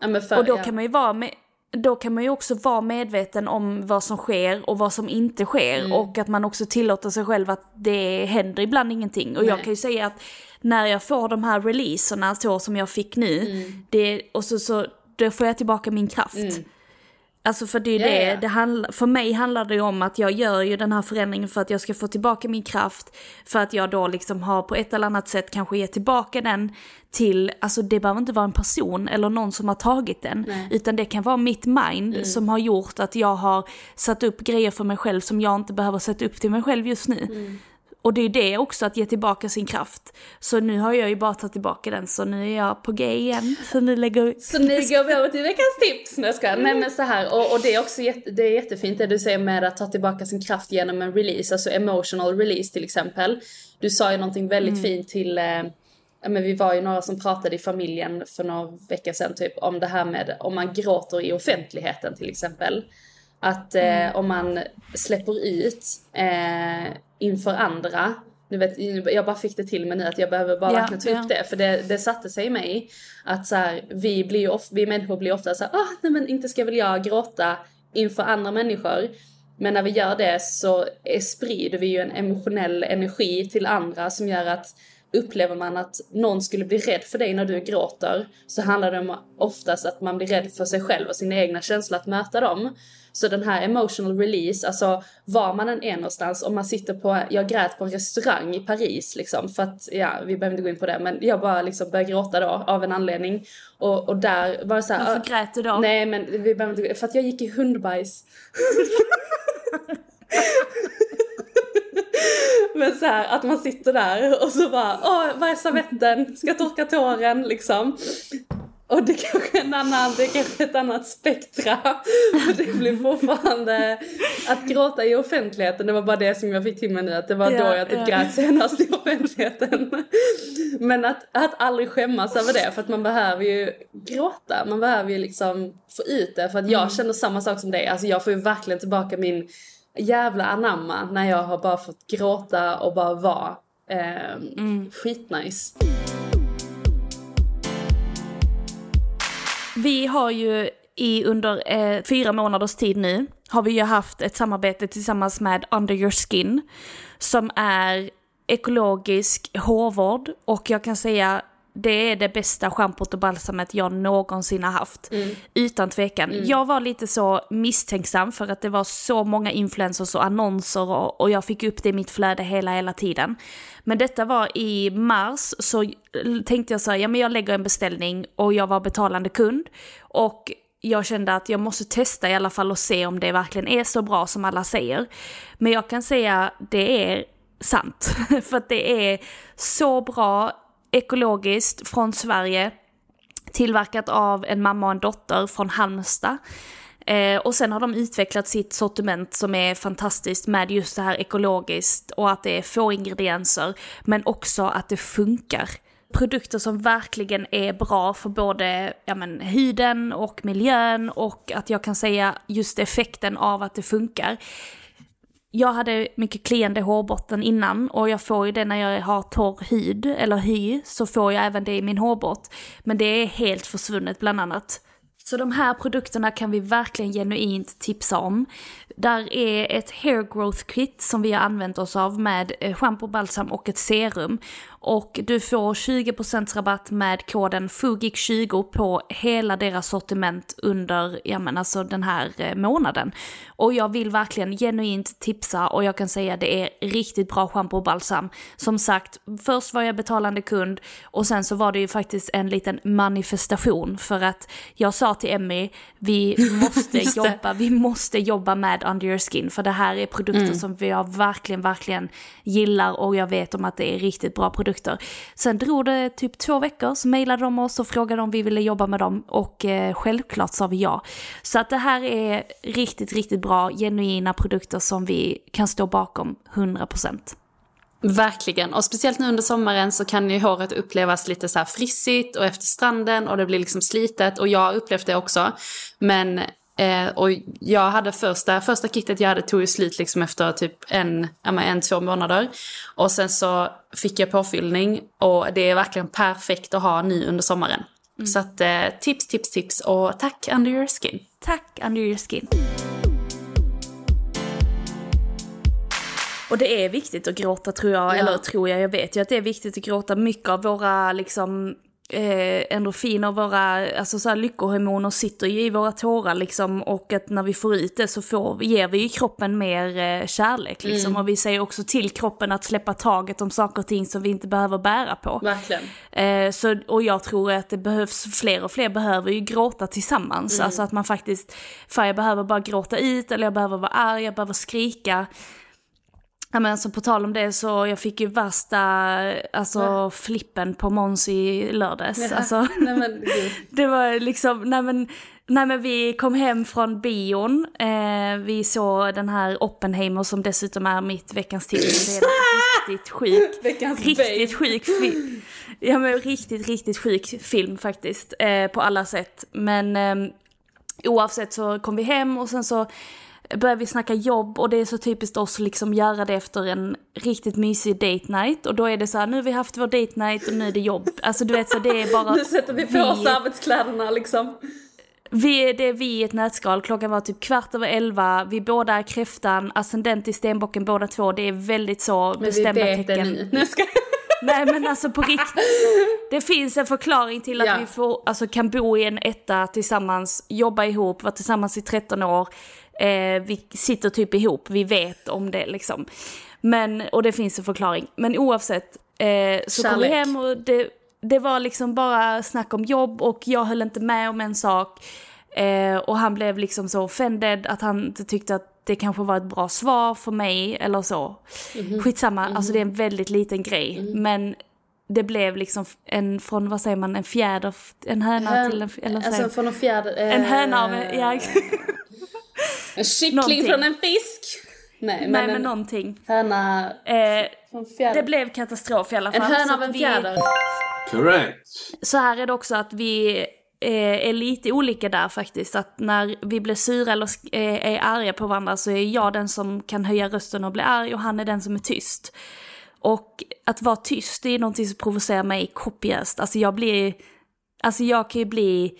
Ja, för, och då ja. kan man ju vara med, då kan man ju också vara medveten om vad som sker och vad som inte sker mm. och att man också tillåter sig själv att det händer ibland ingenting. Och Nej. jag kan ju säga att när jag får de här releaserna så som jag fick nu, mm. det, och så, så då får jag tillbaka min kraft. Mm. Alltså för det är yeah, det, yeah. det handl- för mig handlar det ju om att jag gör ju den här förändringen för att jag ska få tillbaka min kraft. För att jag då liksom har på ett eller annat sätt kanske gett tillbaka den till, alltså det behöver inte vara en person eller någon som har tagit den. Nej. Utan det kan vara mitt mind mm. som har gjort att jag har satt upp grejer för mig själv som jag inte behöver sätta upp till mig själv just nu. Mm. Och det är det också, att ge tillbaka sin kraft. Så nu har jag ju bara tagit tillbaka den, så nu är jag på G igen. Så nu lägger vi... Så nu går vi över till veckans tips! Nej, ska. Nej men så här, och, och det är också jätte, det är jättefint det du säger med att ta tillbaka sin kraft genom en release, alltså emotional release till exempel. Du sa ju någonting väldigt mm. fint till eh, men vi var ju några som pratade i familjen för några veckor sedan typ om det här med om man gråter i offentligheten till exempel. Att eh, mm. om man släpper ut eh, inför andra, du vet, jag bara fick det till mig nu att jag behöver bara ja, verkligen ta upp det för det, det satte sig i mig. Att så här, vi, blir of, vi människor blir ofta så här, ah, nej men inte ska väl jag gråta inför andra människor. Men när vi gör det så sprider vi ju en emotionell energi till andra som gör att upplever man att någon skulle bli rädd för dig när du gråter så handlar det om oftast att man blir rädd för sig själv och sina egna känslor att möta dem. Så den här emotional release, alltså var man än är någonstans, om man sitter på, jag grät på en restaurang i Paris liksom för att, ja vi behöver inte gå in på det men jag bara liksom började gråta då av en anledning. Och, och där var det såhär... Varför grät du då? Nej men vi behöver inte, för att jag gick i hundbajs. Men så här, att man sitter där och så bara, åh, vad är servetten? Ska torka tåren liksom. Och det kanske är en annan, det är kanske ett annat spektra. Det blir fortfarande att gråta i offentligheten, det var bara det som jag fick till mig nu, att det var ja, då jag typ ja. grät senast i offentligheten. Men att, att aldrig skämmas över det, för att man behöver ju gråta, man behöver ju liksom få ut det, för att jag mm. känner samma sak som dig, alltså jag får ju verkligen tillbaka min jävla anamma när jag har bara fått gråta och bara vara. Eh, mm. Skitnice. Vi har ju i under eh, fyra månaders tid nu har vi ju haft ett samarbete tillsammans med Under Your Skin som är ekologisk hårvård och jag kan säga det är det bästa schampot och balsamet jag någonsin har haft. Mm. Utan tvekan. Mm. Jag var lite så misstänksam för att det var så många influencers och annonser och, och jag fick upp det i mitt flöde hela, hela tiden. Men detta var i mars så tänkte jag så här, ja men jag lägger en beställning och jag var betalande kund. Och jag kände att jag måste testa i alla fall och se om det verkligen är så bra som alla säger. Men jag kan säga det är sant. för att det är så bra ekologiskt från Sverige. Tillverkat av en mamma och en dotter från Halmstad. Eh, och sen har de utvecklat sitt sortiment som är fantastiskt med just det här ekologiskt och att det är få ingredienser, men också att det funkar. Produkter som verkligen är bra för både ja, men, huden och miljön och att jag kan säga just effekten av att det funkar. Jag hade mycket kliande hårbotten innan och jag får ju det när jag har torr hud eller hy så får jag även det i min hårbott. Men det är helt försvunnet bland annat. Så de här produkterna kan vi verkligen genuint tipsa om. Där är ett hair growth kit som vi har använt oss av med eh, schampo, balsam och ett serum. Och du får 20% rabatt med koden FUGIK20 på hela deras sortiment under, ja men alltså den här eh, månaden. Och jag vill verkligen genuint tipsa och jag kan säga det är riktigt bra schampo och balsam. Som sagt, först var jag betalande kund och sen så var det ju faktiskt en liten manifestation för att jag sa till Emmy, vi måste jobba, vi måste jobba med Under Your Skin för det här är produkter mm. som jag verkligen, verkligen gillar och jag vet om att det är riktigt bra produkter produkter. Sen drog det typ två veckor så mejlade de oss och frågade om vi ville jobba med dem och eh, självklart sa vi ja. Så att det här är riktigt, riktigt bra, genuina produkter som vi kan stå bakom 100%. Verkligen, och speciellt nu under sommaren så kan ju håret upplevas lite så här frissigt och efter stranden och det blir liksom slitet och jag har upplevt det också. Men Eh, och jag hade första, första kittet jag hade tog ju slut liksom efter typ en, en, två månader. Och sen så fick jag påfyllning och det är verkligen perfekt att ha nu under sommaren. Mm. Så att eh, tips, tips, tips och tack Under Your Skin. Tack Under Your Skin. Och det är viktigt att gråta tror jag, ja. eller tror jag, jag vet ju att det är viktigt att gråta. Mycket av våra liksom eh, endorfiner, våra alltså så här, lyckohormoner sitter ju i våra tårar liksom och att när vi får ut det så får, ger vi ju kroppen mer eh, kärlek liksom mm. och vi säger också till kroppen att släppa taget om saker och ting som vi inte behöver bära på. Verkligen. Eh, så, och jag tror att det behövs, fler och fler behöver ju gråta tillsammans, mm. alltså att man faktiskt, för jag behöver bara gråta ut eller jag behöver vara arg, jag behöver skrika. Ja men alltså på tal om det så jag fick ju värsta alltså ja. flippen på Måns i lördags. Ja. Alltså, nej, men, det var liksom, nej men, nej men vi kom hem från bion, eh, vi såg den här Oppenheimer som dessutom är mitt veckans tips. Det är riktigt sjuk, veckans riktigt sjuk film. Ja men riktigt, riktigt sjuk film faktiskt, eh, på alla sätt. Men eh, oavsett så kom vi hem och sen så börjar vi snacka jobb och det är så typiskt oss att liksom göra det efter en riktigt mysig date night och då är det så här, nu har vi haft vår date night och nu är det jobb. Alltså du vet så det är bara... Nu sätter vi på vi, oss arbetskläderna liksom. Vi, det är vi i ett nötskal, klockan var typ kvart över elva, vi båda är kräftan, ascendent i stenbocken båda två, det är väldigt så bestämda tecken. Men vi vet det nu. Ska... Nej men alltså på riktigt. Det finns en förklaring till att ja. vi får, alltså, kan bo i en etta tillsammans, jobba ihop, vara tillsammans i 13 år, Eh, vi sitter typ ihop, vi vet om det liksom. Men, och det finns en förklaring. Men oavsett eh, så Kärlek. kom vi hem och det, det var liksom bara snack om jobb och jag höll inte med om en sak. Eh, och han blev liksom så offended att han inte tyckte att det kanske var ett bra svar för mig eller så. Mm -hmm. Skitsamma, mm -hmm. alltså det är en väldigt liten grej. Mm -hmm. Men det blev liksom en, från vad säger man, en fjäder, en höna Hön, till en, eller Alltså från en fjäder. Eh, en höna av en, ja. En kyckling någonting. från en fisk. Nej, men, Nej, men en någonting. Höna eh, från fjäder. Det blev katastrof i alla fall. En höna av en fjäder. Correct. Så här är det också att vi eh, är lite olika där faktiskt. Att när vi blir sura eller eh, är arga på varandra så är jag den som kan höja rösten och bli arg och han är den som är tyst. Och att vara tyst det är någonting som provocerar mig kopiöst. Alltså jag blir, alltså jag kan ju bli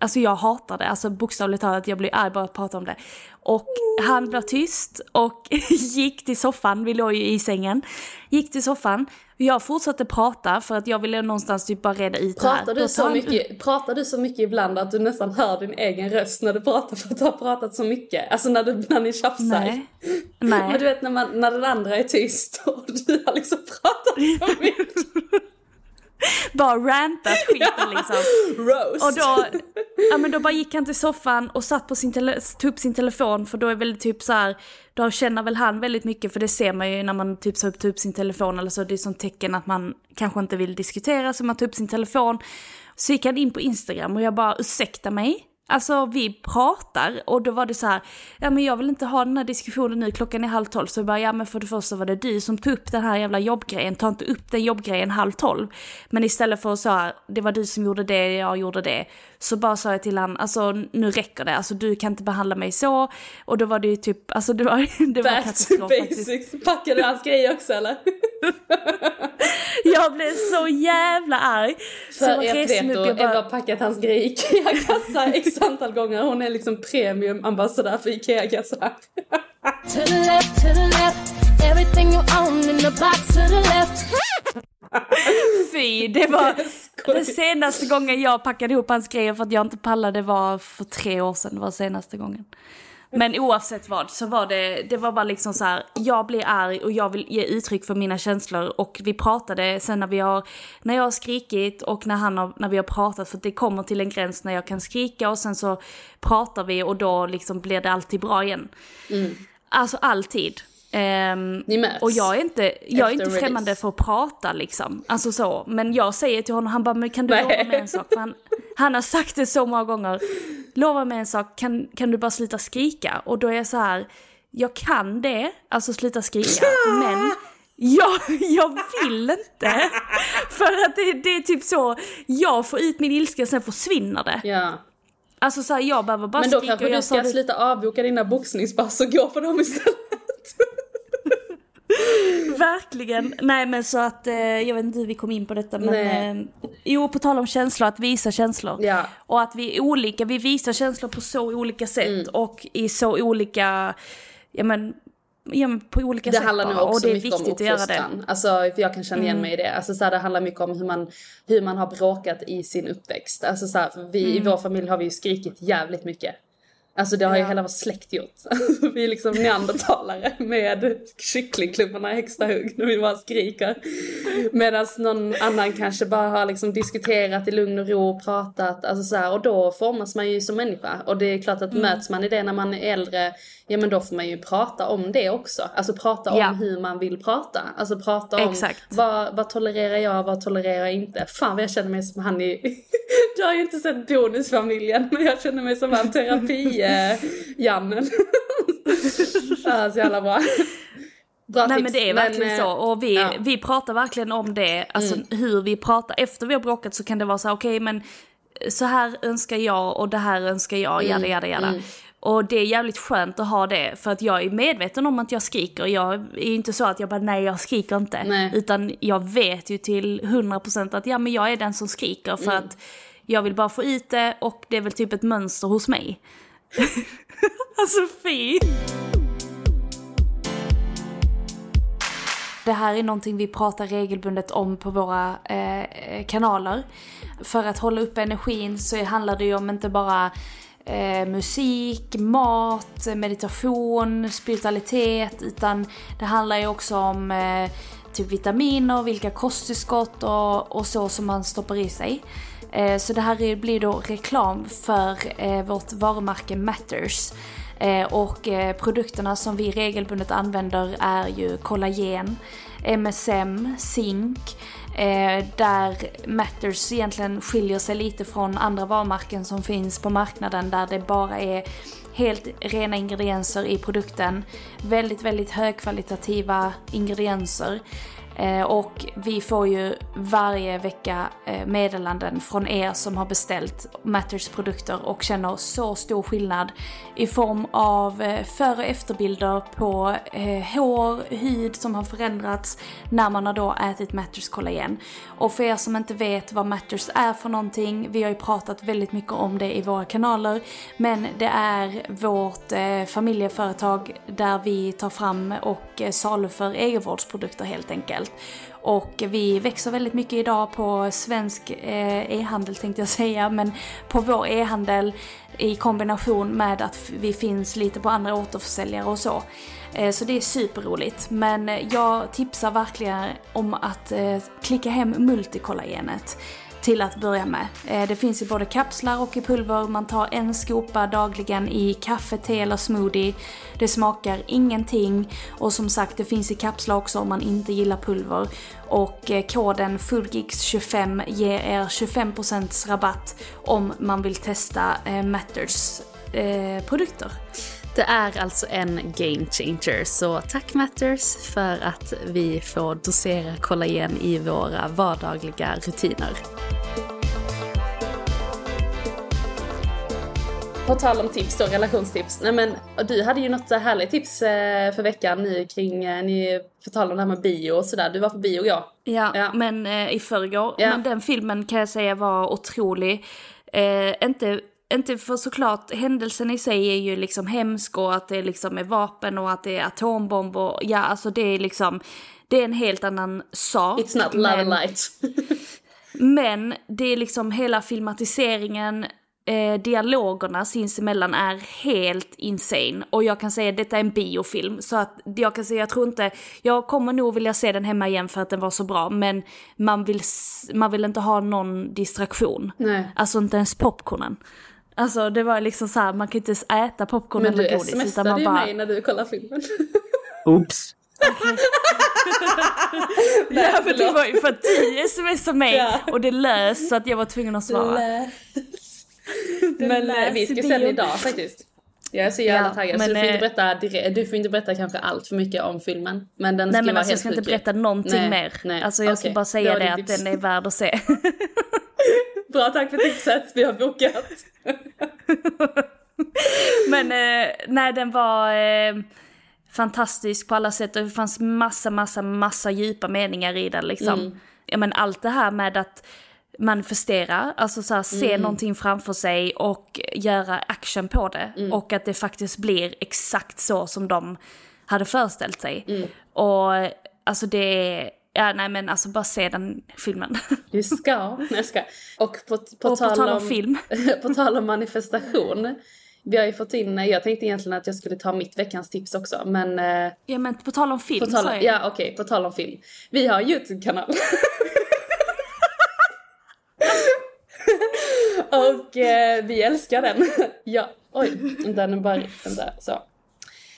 Alltså jag hatar det, alltså bokstavligt talat jag blir arg bara att prata om det. Och han blev tyst och gick till soffan, vi låg ju i sängen. Gick till soffan, jag fortsatte prata för att jag ville någonstans typ bara reda ut pratar det här. Du så mycket, pratar du så mycket ibland att du nästan hör din egen röst när du pratar för att du har pratat så mycket? Alltså när, du, när ni tjafsar. Nej. Nej. Men du vet när, man, när den andra är tyst och du har liksom pratat så mycket. bara rantat skiten liksom. Roast. Och då, ja men då bara gick han till soffan och satt på sin tele tog upp sin telefon för då är väl typ så här, då känner väl han väldigt mycket för det ser man ju när man typ upp, tar upp sin telefon eller så, det är som tecken att man kanske inte vill diskutera så man tar upp sin telefon. Så gick han in på Instagram och jag bara ursäkta mig, Alltså vi pratar och då var det så här, ja men jag vill inte ha den här diskussionen nu, klockan är halv tolv. Så jag bara, ja men för det första var det du som tog upp den här jävla jobbgrejen, ta inte upp den jobbgrejen halv tolv. Men istället för att säga, det var du som gjorde det, jag gjorde det. Så bara sa jag till han, alltså nu räcker det, alltså du kan inte behandla mig så. Och då var det ju typ, alltså det var, det var Back katastrof faktiskt. basics. Packade du hans grejer också eller? Jag blev så jävla arg. Så För jag er reste vet då, jag har packat hans grejer i Ikea-kassar x antal gånger. Hon är liksom premiumambassadör för Ikea-kassar. To the left, to the left. Everything you own in the box to the left. Fy, det var den senaste gången jag packade ihop hans grejer för att jag inte pallade var för tre år sedan, det var senaste gången. Men oavsett vad så var det, det var bara liksom så här, jag blir arg och jag vill ge uttryck för mina känslor och vi pratade sen när vi har, när jag har skrikit och när han har, när vi har pratat för det kommer till en gräns när jag kan skrika och sen så pratar vi och då liksom blir det alltid bra igen. Alltså alltid. Ehm, Ni möts och jag är inte, jag är inte främmande för att prata liksom. Alltså så. Men jag säger till honom, han bara, men kan du lova mig en sak? För han, han har sagt det så många gånger. Lova mig en sak, kan, kan du bara sluta skrika? Och då är jag så här, jag kan det, alltså sluta skrika, men jag, jag vill inte. För att det, det är typ så, jag får ut min ilska, sen försvinner det. Ja. Alltså så här, jag behöver bara Men då skrika kanske och du ska det- sluta avboka dina boxningspass och gå på dem istället. Verkligen. Nej men så att, eh, jag vet inte hur vi kom in på detta men, eh, jo på tal om känslor, att visa känslor. Ja. Och att vi är olika, vi visar känslor på så olika sätt Mm. och i så olika, ja men, ja, men på olika Det sätt handlar nog bara. och också det är mycket om viktigt att göra det. Mm. uppfostran. Alltså, för jag kan känna igen mig i det. Alltså, så här, det handlar mycket om hur man, hur man har bråkat i sin uppväxt. Alltså, så här, vi, Mm. I vår familj har vi ju skrikit jävligt mycket. Alltså det har ju hela vår släkt gjort. vi är liksom neandertalare med kycklingklubborna i högsta hugg när vi bara skriker. Medan någon annan kanske bara har liksom diskuterat i lugn och ro och pratat. Alltså så här, och då formas man ju som människa. Och det är klart att Mm. möts man i det när man är äldre, ja men då får man ju prata om det också. Alltså prata om Ja. hur man vill prata. Alltså prata om Exakt. vad, vad tolererar jag, vad tolererar jag inte. Fan vad jag känner mig som han i, du har ju inte sett Bonusfamiljen men jag känner mig som han terapi-Jannen. ja, så jävla bra. Bra Nej tips. men det är verkligen eh, så och vi, ja. Mm. vi pratar verkligen om det, alltså hur vi pratar. Efter vi har bråkat så kan det vara så här, okej men så här önskar jag och det här önskar jag, Mm. jada jada jada. Och det är jävligt skönt att ha det för att jag är medveten om att jag skriker. Jag är inte så att jag bara nej jag skriker inte. Nej. Utan jag vet ju till 100% att ja men jag är den som skriker för Mm. att jag vill bara få ut det och det är väl typ ett mönster hos mig. alltså fy! Det här är någonting vi pratar regelbundet om på våra eh, kanaler. För att hålla upp energin så handlar det ju om inte bara eh, musik, mat, meditation, spiritualitet utan det handlar ju också om eh, typ vitaminer, vilka kosttillskott och, och så som man stoppar i sig. Eh, så det här blir då reklam för eh, vårt varumärke Matters. Eh, och eh, produkterna som vi regelbundet använder är ju kollagen, MSM, zink, eh, där Matters egentligen skiljer sig lite från andra varumärken som finns på marknaden där det bara är helt rena ingredienser i produkten. Väldigt, väldigt högkvalitativa ingredienser. Eh, och vi får ju varje vecka eh, meddelanden från er som har beställt Matters produkter och känner så stor skillnad i form av eh, före och efterbilder på hår, hud som har förändrats när man har då ätit Matters kollagen. Och för er som inte vet vad Matters är för någonting, vi har ju pratat väldigt mycket om det i våra kanaler, men det är vårt familjeföretag där vi tar fram och saluför egenvårdsprodukter helt enkelt. Och vi växer väldigt mycket idag på svensk eh, e-handel tänkte jag säga, men på vår e-handel i kombination med att vi finns lite på andra återförsäljare och så. Eh, så det är superroligt. Men eh, jag tipsar verkligen om att eh, klicka hem multikollagenet till att börja med. Eh, det finns i både kapslar och i pulver. Man tar en skopa dagligen i kaffe, te eller smoothie. Det smakar ingenting och som sagt det finns i kapslar också om man inte gillar pulver. Och eh, koden FULGIX25 ger er 25% rabatt om man vill testa eh, Matters produkter. Det är alltså en game changer, så tack Matters för att vi får dosera kollagen i våra vardagliga rutiner. På tal om tips då, relationstips. Nej men du hade ju något härligt tips eh, för veckan ni kring, eh, ni, på tal om det här med bio och sådär. Du var på bio ja. Ja, Ja. men eh, i förrgår. Ja. Men den filmen kan jag säga var otrolig. Eh, inte, inte för såklart, händelsen i sig är ju liksom hemsk och att det liksom är vapen och att det är atombomber. Ja, alltså det är liksom, det är en helt annan sak. It's not love and men- light. Men det är liksom hela filmatiseringen, eh, dialogerna sinsemellan är helt insane. Och jag kan säga att detta är en biofilm. Så att jag kan säga, jag tror inte, jag kommer nog vilja se den hemma igen för att den var så bra. Men man vill, man vill inte ha någon distraktion. Nej. Alltså inte ens popcornen. Alltså det var liksom så här, man kan inte ens äta popcorn Men du eller godis. Utan smsade man ju bara, mig när du kollade filmen. Oops. ja, men det var ju för att du smsade mig Ja. och det lös så att jag var tvungen att svara. Men eh, läs vi ska bion. idag faktiskt. Jag är så jävla Ja, taggad. men, så du får, eh, inte berätta, dire- du får inte berätta kanske allt för mycket om filmen. Men den ska Nej men vara alltså jag ska inte berätta någonting Nej, mer. nej, Alltså jag ska okej. bara säga det, ditt att tips. den är värd att se. Bra, tack för tipset. Vi har bokat. men eh, nej den var eh, fantastisk på alla sätt och det fanns massa, massa, massa djupa meningar i den liksom. Mm. Ja men allt det här med att manifestera, alltså så här, se Mm. någonting framför sig och göra action på det. Mm. Och att det faktiskt blir exakt så som de hade föreställt sig. Mm. Och alltså det är, ja nej men alltså bara se den filmen. Vi ska. Jag ska. Och på, på, Och på tal om film. på tal om manifestation. Vi har ju fått in, jag tänkte egentligen att jag skulle ta mitt veckans tips också. Men eh, Ja men på tal om film på tal sa jag. ja okej, på tal om film. Vi har en YouTube-kanal. Och eh, vi älskar den. ja, oj, vänta nu bara, vänta, så.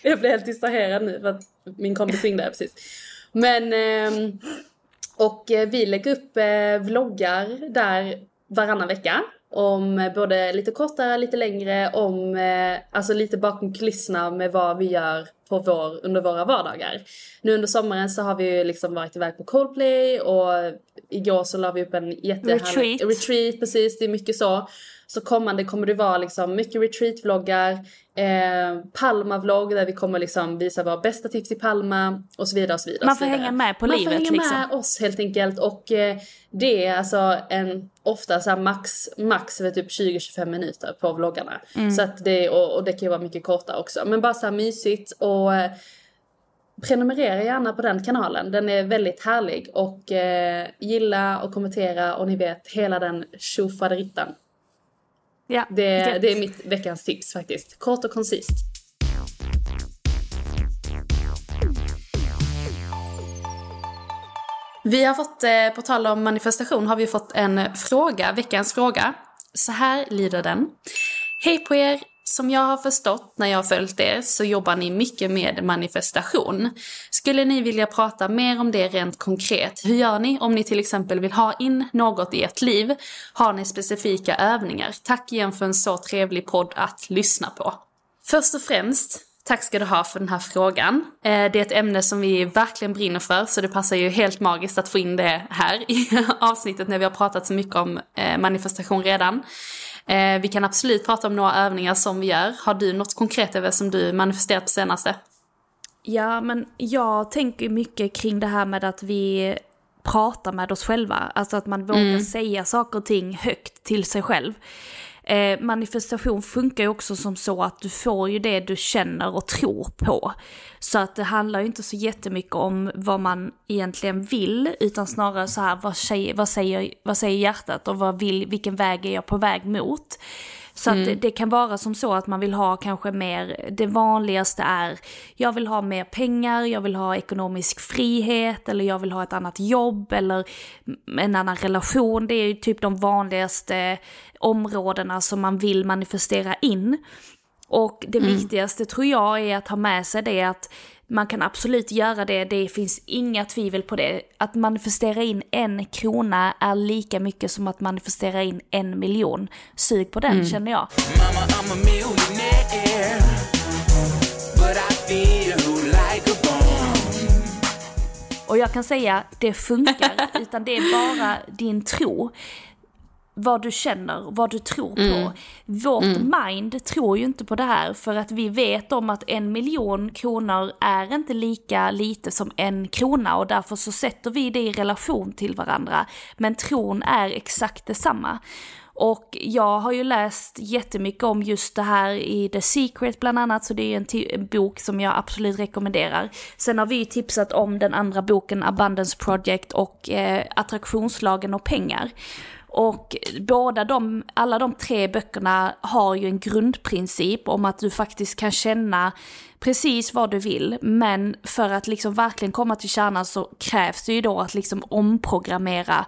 Jag blev helt distraherad nu för att min kompis ringde precis. Men, ehm, och eh, vi lägger upp eh, vloggar där varannan vecka. Om eh, både lite kortare, lite längre, om alltså lite bakom kulisserna med vad vi gör på vår, under våra vardagar. Nu under sommaren så har vi ju liksom varit iväg på Coldplay och igår så la vi upp en jättehärlig Retreat. retreat, precis det är mycket så. Så kommande kommer det vara liksom mycket retreat-vloggar, eh, Palma-vlogg där vi kommer liksom visa våra bästa tips i Palma och så vidare och så vidare. Man får vidare. hänga med på Man livet, får hänga liksom. med oss helt enkelt och eh, det är alltså en ofta så max, max typ 20-25 minuter på vloggarna. Mm. Så att det, och, och det kan ju vara mycket kortare också. Men bara så här mysigt och eh, prenumerera gärna på den kanalen. Den är väldigt härlig och eh, gilla och kommentera och ni vet hela den tjofaderittan. Ja, Det, det är mitt veckans tips faktiskt. Kort och koncist. Vi har fått, eh, på tal om manifestation, har vi fått en fråga, veckans fråga. Så här lyder den. Hej på er! Som jag har förstått när jag har följt er så jobbar ni mycket med manifestation. Skulle ni vilja prata mer om det rent konkret? Hur gör ni om ni till exempel vill ha in något i ert liv? Har ni specifika övningar? Tack igen för en så trevlig podd att lyssna på. Först och främst, tack ska du ha för den här frågan. Eh, det är ett ämne som vi verkligen brinner för så det passar ju helt magiskt att få in det här i avsnittet när vi har pratat så mycket om eh, manifestation redan. Eh, Vi kan absolut prata om några övningar som vi gör. Har du något konkret Eve, som du manifesterat på senaste? Ja, men jag tänker mycket kring det här med att vi pratar med oss själva. Alltså att man vågar säga saker och ting högt till sig själv. Eh, manifestation funkar ju också som så att du får ju det du känner och tror på. Så att det handlar ju inte så jättemycket om vad man egentligen vill, utan snarare så här, vad säger, vad säger, vad säger hjärtat och vad vill, vilken väg är jag på väg mot? Så att det, kan vara som så att man vill ha kanske mer, det vanligaste är, jag vill ha mer pengar, jag vill ha ekonomisk frihet, eller jag vill ha ett annat jobb, eller en annan relation. Det är ju typ de vanligaste områdena som man vill manifestera in. Och det viktigaste tror jag är att ha med sig det att man kan absolut göra det, det finns inga tvivel på det. Att manifestera in en krona är lika mycket som att manifestera in en miljon. Sug på den känner jag. Och jag kan säga, det funkar, utan det är bara din tro. Vad du känner, vad du tror på. Vårt mind tror ju inte på det här för att vi vet om att en miljon kronor är inte lika lite som en krona och därför så sätter vi det i relation till varandra. Men tron är exakt detsamma. Och jag har ju läst jättemycket om just det här i The Secret bland annat, så det är en, en bok som jag absolut rekommenderar. Sen har vi ju tipsat om den andra boken Abundance Project och eh, Attraktionslagen och pengar. Och båda de, alla de tre böckerna har ju en grundprincip om att du faktiskt kan känna precis vad du vill, men för att liksom verkligen komma till kärnan så krävs det ju då att liksom omprogrammera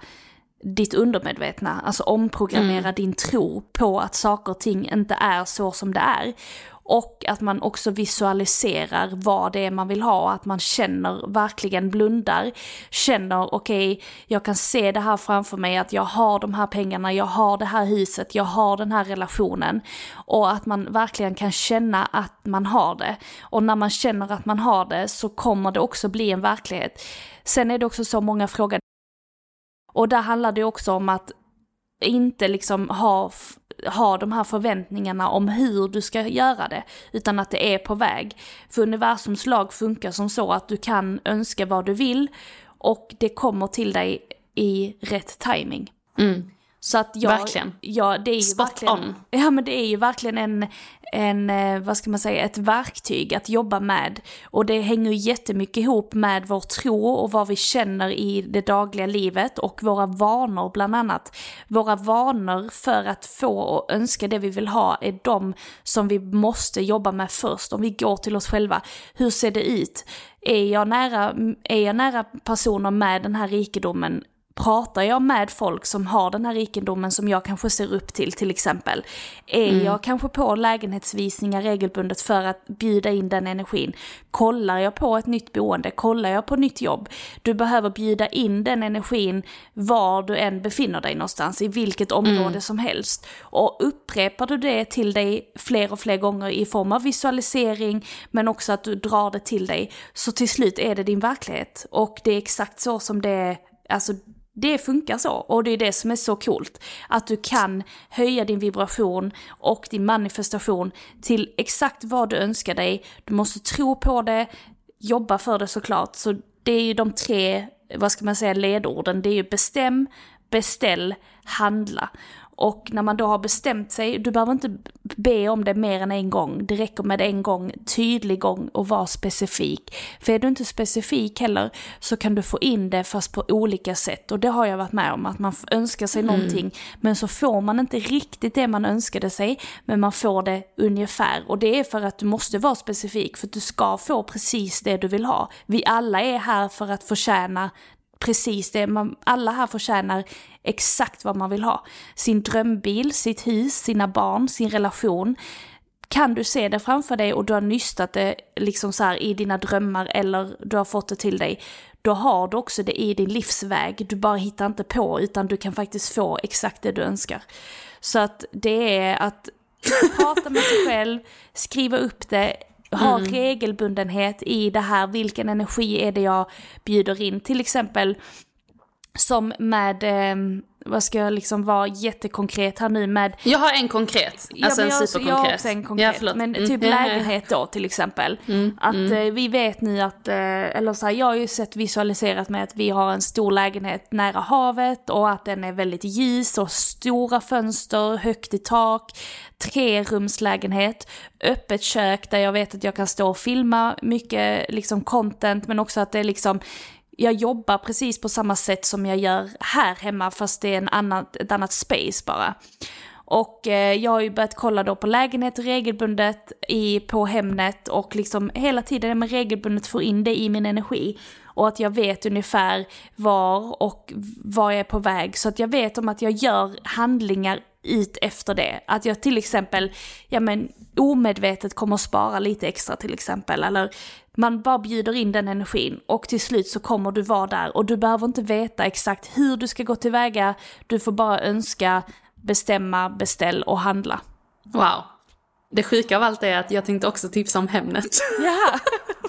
ditt undermedvetna, alltså omprogrammera din tro på att saker och ting inte är så som det är. Och att man också visualiserar vad det är man vill ha, att man känner, verkligen blundar, känner okej, jag kan se det här framför mig, att jag har de här pengarna, jag har det här huset, jag har den här relationen. Och att man verkligen kan känna att man har det. Och när man känner att man har det så kommer det också bli en verklighet. Sen är det också så många frågor och där handlar det också om att inte liksom ha, ha de här förväntningarna om hur du ska göra det, utan att det är på väg. För universums lag funkar som så att du kan önska vad du vill och det kommer till dig i rätt timing. Mm. Så att jag, Verkligen. Ja, det är ju Spot verkligen, on. Ja men det är ju verkligen en, en, eh, vad ska man säga, ett verktyg att jobba med. Och det hänger jättemycket ihop med vår tro och vad vi känner i det dagliga livet och våra vanor bland annat. Våra vanor för att få och önska det vi vill ha är de som vi måste jobba med först. Om vi går till oss själva, hur ser det ut? Är jag nära, är jag nära personer med den här rikedomen Pratar jag med folk som har den här rikedomen som jag kanske ser upp till till exempel? Är jag kanske på lägenhetsvisningar regelbundet för att bjuda in den energin? Kollar jag på ett nytt boende? Kollar jag på nytt jobb? Du behöver bjuda in den energin var du än befinner dig någonstans, i vilket område som helst. Och upprepar du det till dig fler och fler gånger i form av visualisering, men också att du drar det till dig, så till slut är det din verklighet. Och det är exakt så som det är, alltså det funkar så och det är det som är så coolt. Att du kan höja din vibration och din manifestation till exakt vad du önskar dig. Du måste tro på det, jobba för det såklart. Så det är ju de tre, vad ska man säga, ledorden. Det är ju bestäm, beställ, handla. Och när man då har bestämt sig, du behöver inte be om det mer än en gång. Det räcker med en gång, tydlig gång och vara specifik. För är du inte specifik heller så kan du få in det fast på olika sätt. Och det har jag varit med om, att man önskar sig någonting men så får man inte riktigt det man önskade sig, men man får det ungefär. Och det är för att du måste vara specifik, för att du ska få precis det du vill ha. Vi alla är här för att förtjäna precis det. Man, alla här förtjänar exakt vad man vill ha. Sin drömbil, sitt hus, sina barn, sin relation. Kan du se det framför dig och du har nystat det liksom så här i dina drömmar eller du har fått det till dig, då har du också det i din livsväg. Du bara hittar inte på utan du kan faktiskt få exakt det du önskar. Så att det är att prata med sig själv, skriva upp det, ha regelbundenhet i det här, vilken energi är det jag bjuder in? Till exempel som med, eh, vad ska jag liksom vara jättekonkret här nu med Jag har en konkret, Ja, alltså men en jag, jag har superkonkret. också en konkret, förlåt. men Mm. typ Ja, ja, ja. lägenhet då till exempel. att eh, vi vet nu att, eh, eller så här, jag har ju sett visualiserat med att vi har en stor lägenhet nära havet och att den är väldigt ljus och stora fönster, högt i tak, trerumslägenhet, öppet kök där jag vet att jag kan stå och filma mycket liksom content men också att det är liksom jag jobbar precis på samma sätt som jag gör här hemma fast det är en annan, ett annat space bara. Och eh, jag har ju börjat kolla då på lägenhet regelbundet i, på Hemnet och liksom hela tiden med regelbundet få in det i min energi. Och att jag vet ungefär var och var jag är på väg. Så att jag vet om att jag gör handlingar ut efter det. Att jag till exempel, ja men omedvetet kommer att spara lite extra till exempel. Eller man bara bjuder in den energin och till slut så kommer du vara där och du behöver inte veta exakt hur du ska gå tillväga. Du får bara önska, bestämma, beställ och handla. Wow. Det sjuka av allt är att jag tänkte också tipsa om Hemnet. Jaha.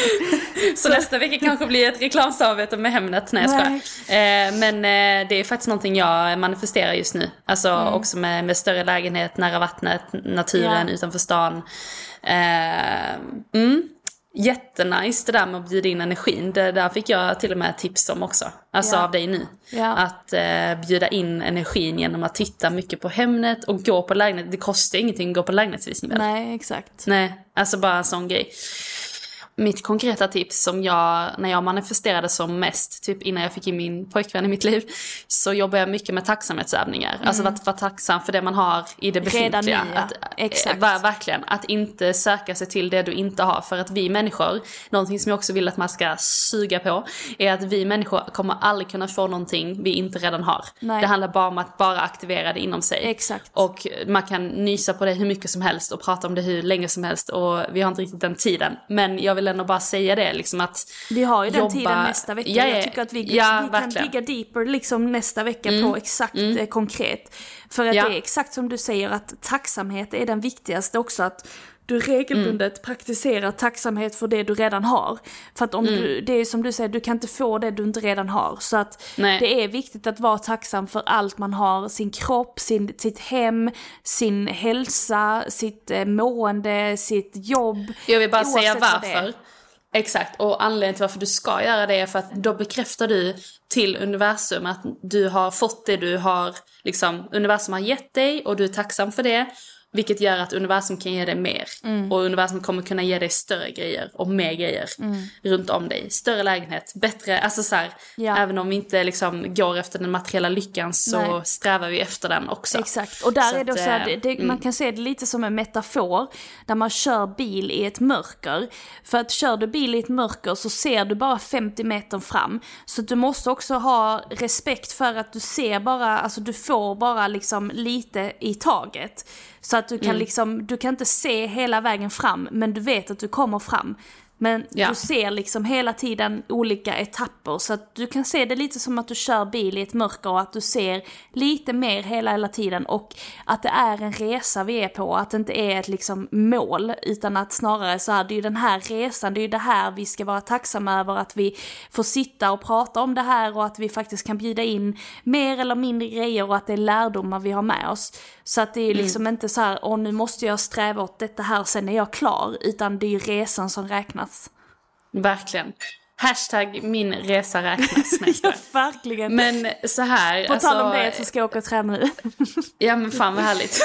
Så nästa vecka kanske blir ett reklamsamarbete med Hemnet. Nej jag skojar. Eh, men eh, det är faktiskt någonting jag manifesterar just nu. Alltså också med, med större lägenhet, nära vattnet, naturen Ja. utanför stan. Eh, mm. Jättenice det där med att bjuda in energin. Det där fick jag till och med tips om också. Alltså Ja. av dig nu. Ja. Att eh, bjuda in energin genom att titta mycket på Hemnet och gå på lägenhet. Det kostar ingenting att gå på lägenhetsvisning väl? Nej, exakt. Nej, alltså bara en sån grej. Mitt konkreta tips som jag, när jag manifesterade som mest, typ innan jag fick in min pojkvän i mitt liv, så jobbar jag mycket med tacksamhetsövningar. Alltså att vara tacksam för det man har i det befintliga. Redan nu, ja. att, Exakt. eh, ver- verkligen, att inte söka sig till det du inte har. För att vi människor, någonting som jag också vill att man ska suga på, är att vi människor kommer aldrig kunna få någonting vi inte redan har. Nej. Det handlar bara om att bara aktivera det inom sig. Exakt. Och man kan nysa på det hur mycket som helst och prata om det hur länge som helst och vi har inte riktigt den tiden. Men jag vill ändå bara säga det liksom att Vi har ju den jobba- tiden nästa vecka. Ja, ja, jag tycker att vi, ja, vi kan digga deeper liksom nästa vecka på exakt eh, konkret. För att Ja. det är exakt som du säger att tacksamhet är den viktigaste också. Att du regelbundet Mm. praktiserar tacksamhet för det du redan har. För att om Mm. du, det är som du säger, du kan inte få det du inte redan har. Så att Nej. det är viktigt att vara tacksam för allt man har. Sin kropp, sin, sitt hem, sin hälsa, sitt eh, mående, sitt jobb. jag vill bara säga varför. Exakt, och anledningen till varför du ska göra det är för att då bekräftar du till universum att du har fått det du har, liksom universum har gett dig och du är tacksam för det. Vilket gör att universum kan ge dig mer. Mm. Och universum kommer kunna ge dig större grejer och mer grejer runt om dig. Större lägenhet, bättre, alltså så här, Ja. även om vi inte liksom går efter den materiella lyckan så Nej. strävar vi efter den också. Exakt, och där Så är det att, så här, eh, det, det, man kan se det lite som en metafor, där man kör bil i ett mörker. För att kör du bil i ett mörker så ser du bara 50 meter fram. Så du måste också ha respekt för att du ser bara, alltså du får bara liksom lite i taget. Så att du Mm. kan liksom, du kan inte se hela vägen fram, men du vet att du kommer fram. Men Ja. du ser liksom hela tiden olika etapper så att du kan se det lite som att du kör bil i ett mörker och att du ser lite mer hela, hela tiden och att det är en resa vi är på, att det inte är ett liksom mål utan att snarare så här, det är ju den här resan, det är ju det här vi ska vara tacksamma över att vi får sitta och prata om det här och att vi faktiskt kan bjuda in mer eller mindre grejer och att det är lärdomar vi har med oss. Så att det är ju liksom inte så här, åh nu måste jag sträva åt detta här sen är jag klar, utan det är ju resan som räknas. Verkligen. Hashtag min resa räknas. Skojar. Verkligen. Men så här, På tal om alltså, det så ska jag åka och träna nu. Ja men fan vad härligt.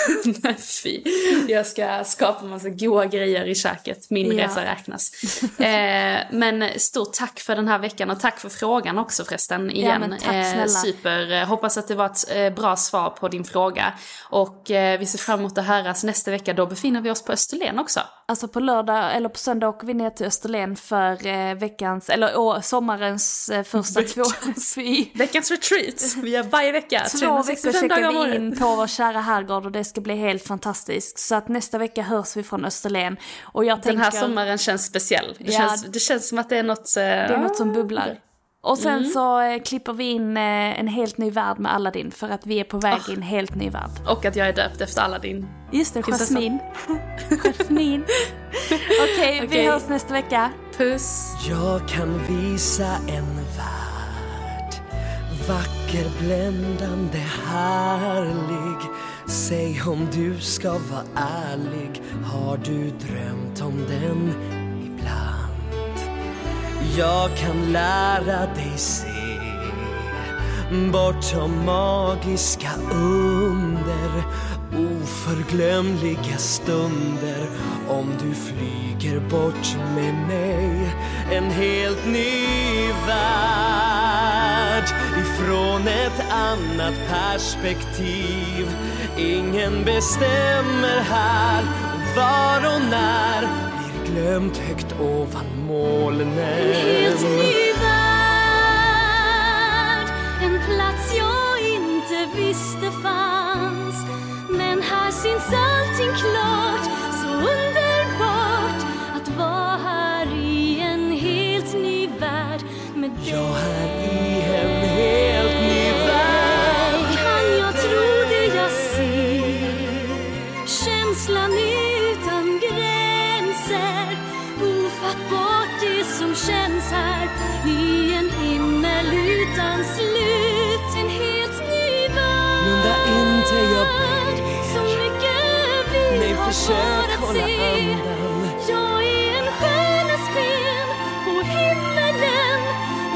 Fy. Jag ska skapa massa goda grejer i köket. Min Ja. resa räknas. Eh, men stort tack för den här veckan och tack för frågan också förresten. Igen. men tack. Eh, super. Hoppas att det var ett eh, bra svar på din fråga. Och eh, vi ser fram emot att höras nästa vecka. Då befinner vi oss på Österlen också. Alltså på lördag eller på söndag åker vi ner till Österlen för eh, veckans, eller å, sommarens eh, första två, fy, Veckans retreat. Vi gör varje vecka. två 365 veckor checkar vi in på vår kära herrgård och det ska bli helt fantastiskt. Så att nästa vecka hörs vi från Österlen. Och jag Den tänker, här sommaren känns speciell. Det, Ja. känns, det känns som att det är något... Eh, det är något som bubblar. Och sen Mm. så eh, klipper vi in eh, en helt ny värld med Aladdin för att vi är på väg i en helt ny värld. Och att jag är döpt efter Aladdin. Just det, Prinsessan. Jasmin. Jasmin. Okej, vi Okej. hörs nästa vecka. Puss! Jag kan visa en värld Vacker, bländande, härlig Säg om du ska vara ärlig Har du drömt om den? Jag kan lära dig se Bortom magiska under Oförglömliga stunder Om du flyger bort med mig En helt ny värld ifrån ett annat perspektiv. Ingen bestämmer här var och när glömt högt ovan molnen. En helt ny värld En plats jag inte visste fanns Men här syns allting klart Så underbart Att vara här i en helt ny värld Med dig försök hålla andan. Jag är en stjärnas sken på himmelen.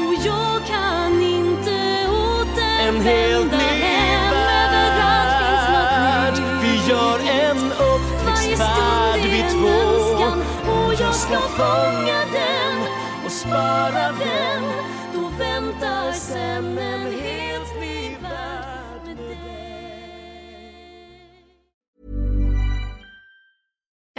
Och jag kan inte återvända hem. Överallt finns något nytt. Vi gör en upptäcktsfärd vi två. önskan. Och jag ska fånga den och spara den. Då väntar sen en helt